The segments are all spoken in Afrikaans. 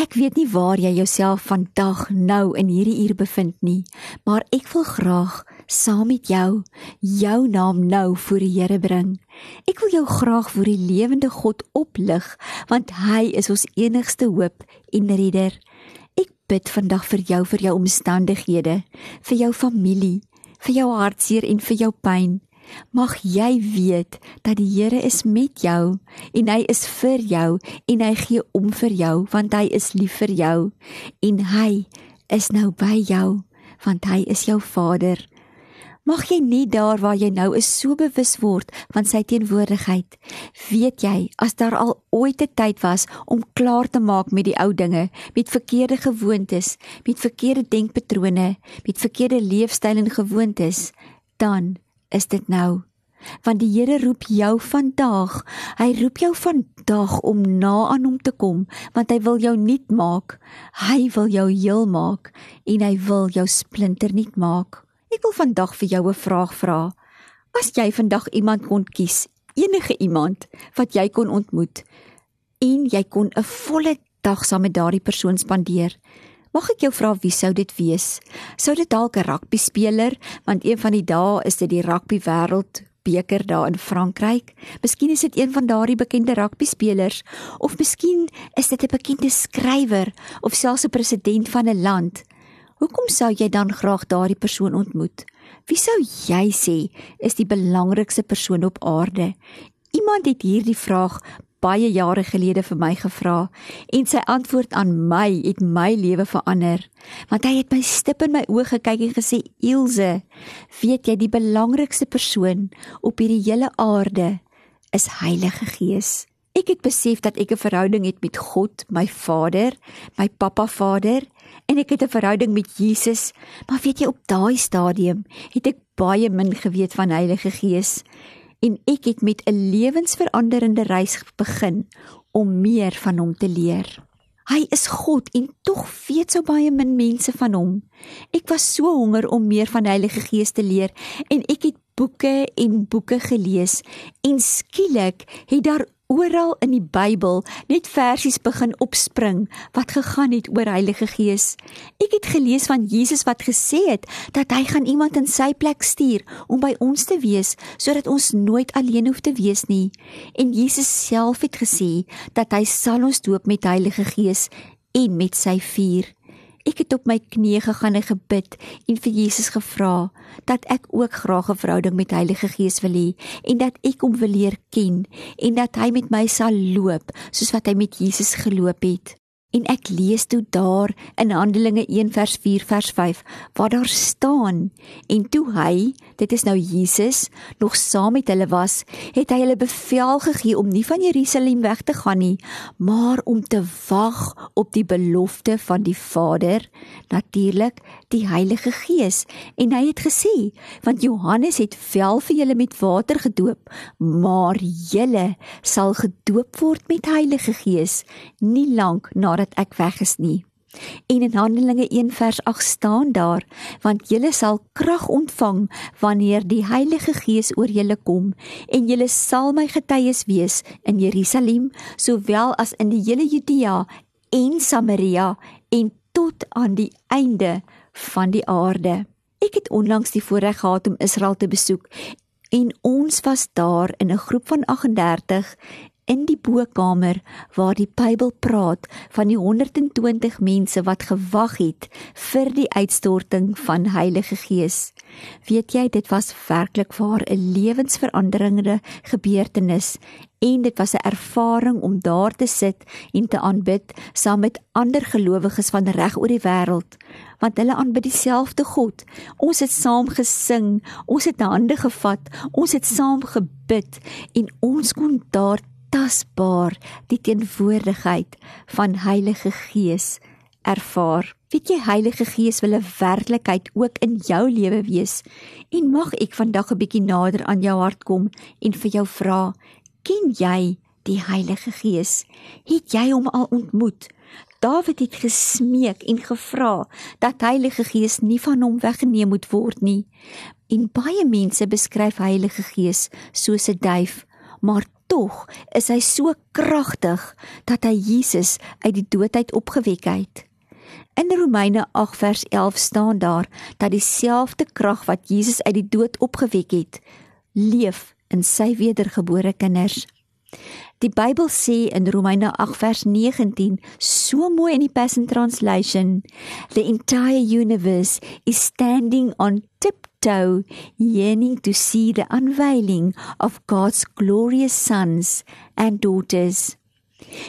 Ek weet nie waar jy jouself vandag nou in hierdie uur bevind nie, maar ek wil graag saam met jou jou naam nou voor die Here bring. Ek wil jou graag voor die lewende God oplig, want hy is ons enigste hoop en redder. Ek bid vandag vir jou vir jou omstandighede, vir jou familie, vir jou hartseer en vir jou pyn. Mag jy weet dat die Here is met jou en hy is vir jou en hy gee om vir jou want hy is lief vir jou en hy is nou by jou want hy is jou Vader. Mag jy nie daar waar jy nou is so bewus word van sy teenwoordigheid. Weet jy, as daar al ooit 'n tyd was om klaar te maak met die ou dinge, met verkeerde gewoontes, met verkeerde denkpatrone, met verkeerde leefstyl en gewoontes, dan is dit nou. Want die Here roep jou vandag. Hy roep jou vandag om na aan hom te kom, want hy wil jou nuut maak. Hy wil jou heel maak en hy wil jou splinter nuut maak. Ek wil vandag vir jou 'n vraag vra. As jy vandag iemand kon kies, enige iemand wat jy kon ontmoet en jy kon 'n volle dag saam met daardie persoon spandeer, Mag ek jou vra wie sou dit wees? Sou dit dalk 'n rugby speler, want een van die dae is dit die rugby wêreld beker daar in Frankryk. Miskien is dit een van daardie bekende rugby spelers of miskien is dit 'n bekende skrywer of selfs 'n president van 'n land. Hoekom sou jy dan graag daardie persoon ontmoet? Wie sou jy sê is die belangrikste persoon op aarde? Iemand het hierdie vraag baie jare gelede vir my gevra en sy antwoord aan my het my lewe verander. Want hy het my stip in my oë gekyk en gesê Ilse weet jy die belangrikste persoon op hierdie hele aarde is Heilige Gees. Ek het besef dat ek 'n verhouding het met God my Vader my Pappa Vader en ek het 'n verhouding met Jesus. Maar weet jy op daai stadium het ek baie min geweet van Heilige Gees en ek het met 'n lewensveranderende reis begin om meer van hom te leer. Hy is God en tog weet so baie min mense van hom. Ek was so honger om meer van die Heilige Gees te leer en ek het boeke en boeke gelees en skielik het daar oral in die Bybel net versies begin opspring wat gegaan het oor Heilige Gees. Ek het gelees van Jesus wat gesê het dat hy gaan iemand in sy plek stuur om by ons te wees sodat ons nooit alleen hoef te wees nie. En Jesus self het gesê dat hy sal ons doop met Heilige Gees en met sy vuur. Ek het op my knieë gegaan en gebid en vir Jesus gevra dat ek ook graag 'n verhouding met Heilige Gees wil hê en dat ek hom wil leer ken en dat hy met my sal loop soos wat hy met Jesus geloop het. En ek lees toe daar in Handelinge 1 vers 4 vers 5 waar daar staan en toe hy dit is nou Jesus nog saam met hulle was het hy hulle bevel gegee om nie van Jerusalem weg te gaan nie maar om te wag op die belofte van die Vader natuurlik die Heilige Gees en hy het gesê want Johannes het wel vir julle met water gedoop maar julle sal gedoop word met Heilige Gees nie lank na nadat ek weg is nie. En in Handelinge 1 vers 8 staan daar: Want julle sal krag ontvang wanneer die Heilige Gees oor julle kom en julle sal my getuies wees in Jerusalem sowel as in die hele Judea en Samaria en tot aan die einde van die aarde. Ek het onlangs die voorreg gehad om Israel te besoek en ons was daar in 'n groep van 38 in die bokkamer waar die Bybel praat van die 120 mense wat gewag het vir die uitstorting van Heilige Gees. Weet jy, dit was werklik waar 'n lewensveranderende gebeurtenis en dit was 'n ervaring om daar te sit en te aanbid saam met ander gelowiges van reg oor die wêreld want hulle aanbid dieselfde God. Ons het saam gesing, ons het hande gevat, ons het saam gebid en ons kon daar tasbaar die teenwoordigheid van Heilige Gees ervaar. Weet jy Heilige Gees wil 'n werklikheid ook in jou lewe wees. En mag ek vandag 'n bietjie nader aan jou hart kom en vir jou vra, ken jy die Heilige Gees? Het jy hom al ontmoet? Dawid het gesmeek en gevra dat Heilige Gees nie van hom weggeneem moet word nie. En baie mense beskryf Heilige Gees soos 'n duif, maar tog is hy so kragtig dat hy Jesus uit die dood uit opgewek het. In Romeine 8 vers 11 staan daar dat dieselfde krag wat Jesus uit die dood opgewek het, leef in sy wedergebore kinders. Die Bybel sê in Romeine 8 vers 19 so mooi in die Passion Translation, the entire universe is standing on tiptoe yearning to see the unveiling of God's glorious sons and daughters.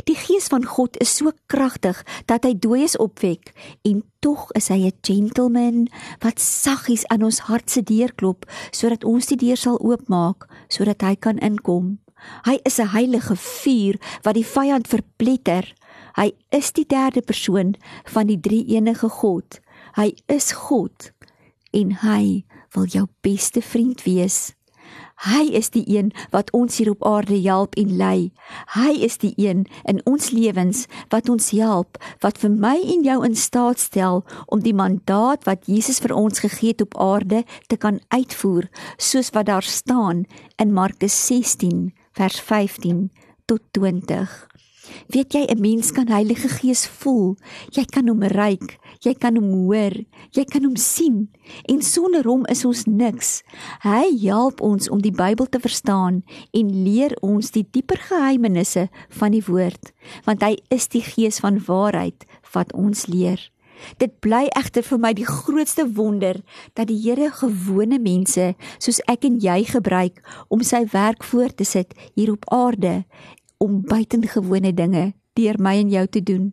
Die gees van God is so kragtig dat hy dooies opwek en tog is hy 'n gentleman wat saggies aan ons hart se deur klop sodat ons die deur sal oopmaak sodat hy kan inkom. Hy is 'n heilige vuur wat die vyand verpletter. Hy is die derde persoon van die drie enige God. Hy is God en hy wil jou beste vriend wees. Hy is die een wat ons hier op aarde help en lei. Hy is die een in ons lewens wat ons help, wat vir my en jou in staat stel om die mandaat wat Jesus vir ons gegee het op aarde te kan uitvoer, soos wat daar staan in Markus 16 vers 15 tot 20. Weet jy 'n mens kan Heilige Gees voel. Jy kan hom ruik, jy kan hom hoor, jy kan hom sien en sonder hom is ons niks. Hy help ons om die Bybel te verstaan en leer ons die dieper geheimenisse van die woord, want hy is die Gees van waarheid wat ons leer. Dit bly egter vir my die grootste wonder dat die Here gewone mense soos ek en jy gebruik om sy werk voort te sit hier op aarde om buitengewone dinge deur my en jou te doen.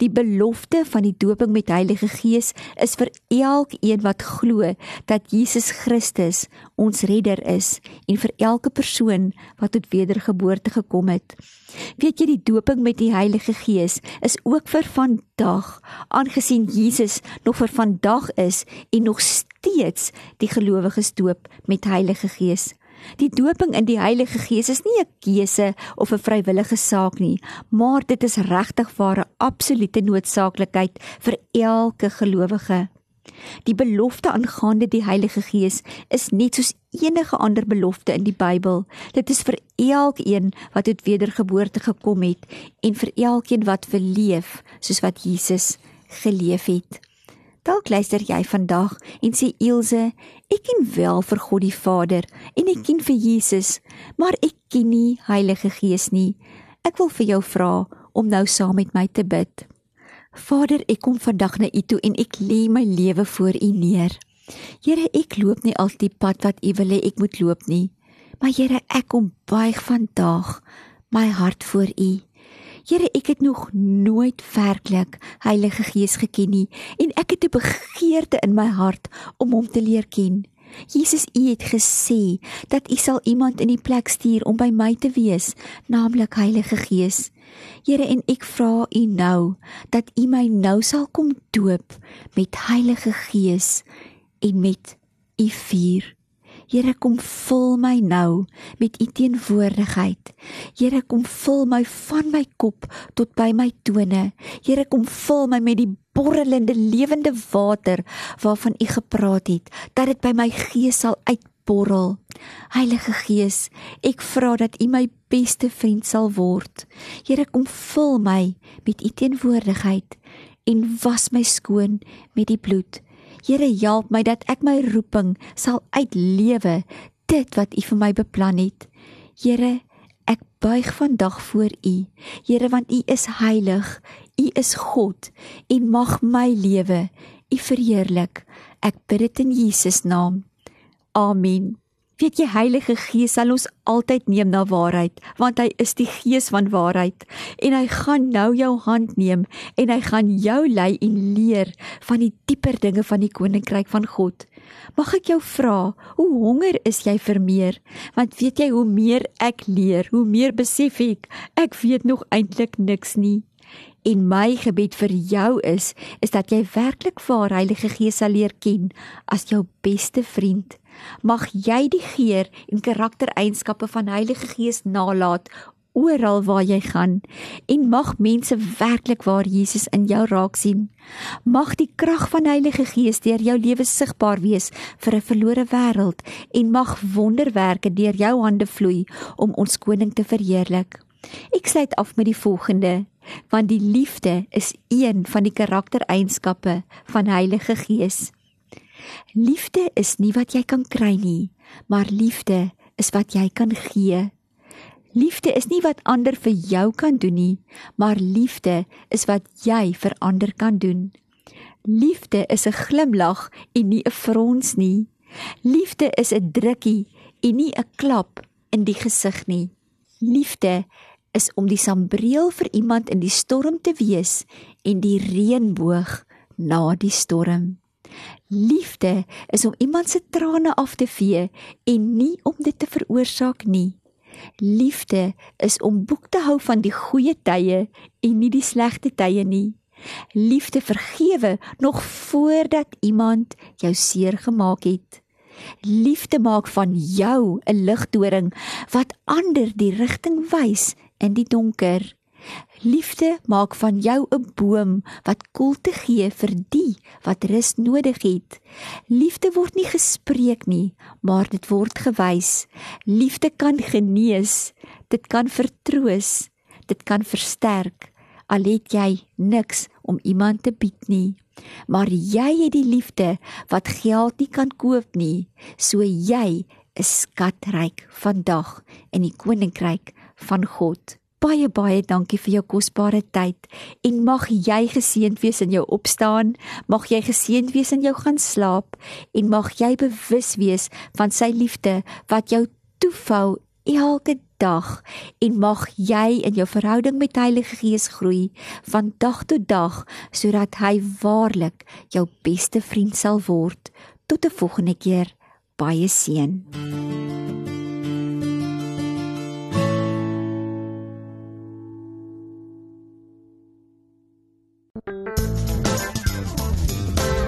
Die belofte van die doping met Heilige Gees is vir elkeen wat glo dat Jesus Christus ons redder is en vir elke persoon wat tot wedergeboorte gekom het. Weet jy die doping met die Heilige Gees is ook vir vandag aangesien Jesus nog vir vandag is en nog steeds die gelowiges doop met Heilige Gees. Die doping in die Heilige Gees is nie 'n keuse of 'n vrywillige saak nie, maar dit is regtig ware absolute noodsaaklikheid vir elke gelowige. Die belofte aangaande die Heilige Gees is net soos enige ander belofte in die Bybel. Dit is vir elkeen wat tot wedergeboorte gekom het en vir elkeen wat verleef soos wat Jesus geleef het. Dalk luister jy vandag en sê Ilse, ek ken wel vir God die Vader en ek ken vir Jesus, maar ek ken nie Heilige Gees nie. Ek wil vir jou vra om nou saam met my te bid. Vader, ek kom vandag na U toe en ek lê my lewe voor U neer. Here, ek loop nie al die pad wat U wil hê ek moet loop nie. Maar Here, ek kom buig vandag my hart voor U. Here, ek het nog nooit werklik Heilige Gees geken nie en ek het 'n begeerte in my hart om hom te leer ken. Jesus, U het gesê dat U sal iemand in die plek stuur om by my te wees, naamlik Heilige Gees. Here, en ek vra U nou dat U my nou sal kom doop met Heilige Gees en met U vuur. Here kom vul my nou met u teenwoordigheid. Here kom vul my van my kop tot by my tone. Here kom vul my met die borrelende lewende water waarvan u gepraat het, dat dit by my gees sal uitborrel. Heilige Gees, ek vra dat u my beste vriend sal word. Here kom vul my met u teenwoordigheid en was my skoon met die bloed Here help my dat ek my roeping sal uitlewe dit wat U vir my beplan het. Here, ek buig vandag voor U. Here, want U is heilig. U is God en mag my lewe U verheerlik. Ek bid dit in Jesus naam. Amen. Weet jy Heilige Gees sal ons altyd neem na waarheid, want hy is die Gees van waarheid en hy gaan nou jou hand neem en hy gaan jou lei en leer van die dieper dinge van die koninkryk van God. Mag ek jou vra, hoe honger is jy vir meer? Want weet jy hoe meer ek leer, hoe meer besef ek ek weet nog eintlik niks nie. En my gebed vir jou is is dat jy werklik waar Heilige Gees sal leer ken as jou beste vriend. Mag jy die geur en karaktereienskappe van Heilige Gees nalat oral waar jy gaan en mag mense werklik waar Jesus in jou raak sien. Mag die krag van Heilige Gees deur jou lewe sigbaar wees vir 'n verlore wêreld en mag wonderwerke deur jou hande vloei om ons koning te verheerlik. Ek sluit af met die volgende want die liefde is een van die karaktereienskappe van Heilige Gees. Liefde is nie wat jy kan kry nie, maar liefde is wat jy kan gee. Liefde is nie wat ander vir jou kan doen nie, maar liefde is wat jy vir ander kan doen. Liefde is 'n glimlag en nie 'n frons nie. Liefde is 'n drukkie en nie 'n klap in die gesig nie. Liefde is om die sambreel vir iemand in die storm te wees en die reënboog na die storm. Liefde is om iemand se trane af te vee en nie om dit te veroorsaak nie. Liefde is om boek te hou van die goeie tye en nie die slegte tye nie. Liefde vergewe nog voordat iemand jou seer gemaak het. Liefde maak van jou 'n ligdoring wat ander die rigting wys in die donker. Liefde maak van jou 'n boom wat koelte gee vir die wat rus nodig het. Liefde word nie gespreek nie, maar dit word gewys. Liefde kan genees, dit kan vertroos, dit kan versterk. Al het jy niks om iemand te bied nie, maar jy het die liefde wat geld nie kan koop nie. So jy is skatryk vandag in die koninkryk van God. Baie baie dankie vir jou kosbare tyd en mag jy geseënd wees in jou opstaan, mag jy geseënd wees in jou gaan slaap en mag jy bewus wees van sy liefde wat jou toevou elke dag en mag jy in jou verhouding met Heilige Gees groei van dag tot dag sodat hy waarlik jou beste vriend sal word tot 'n volgende keer baie seën.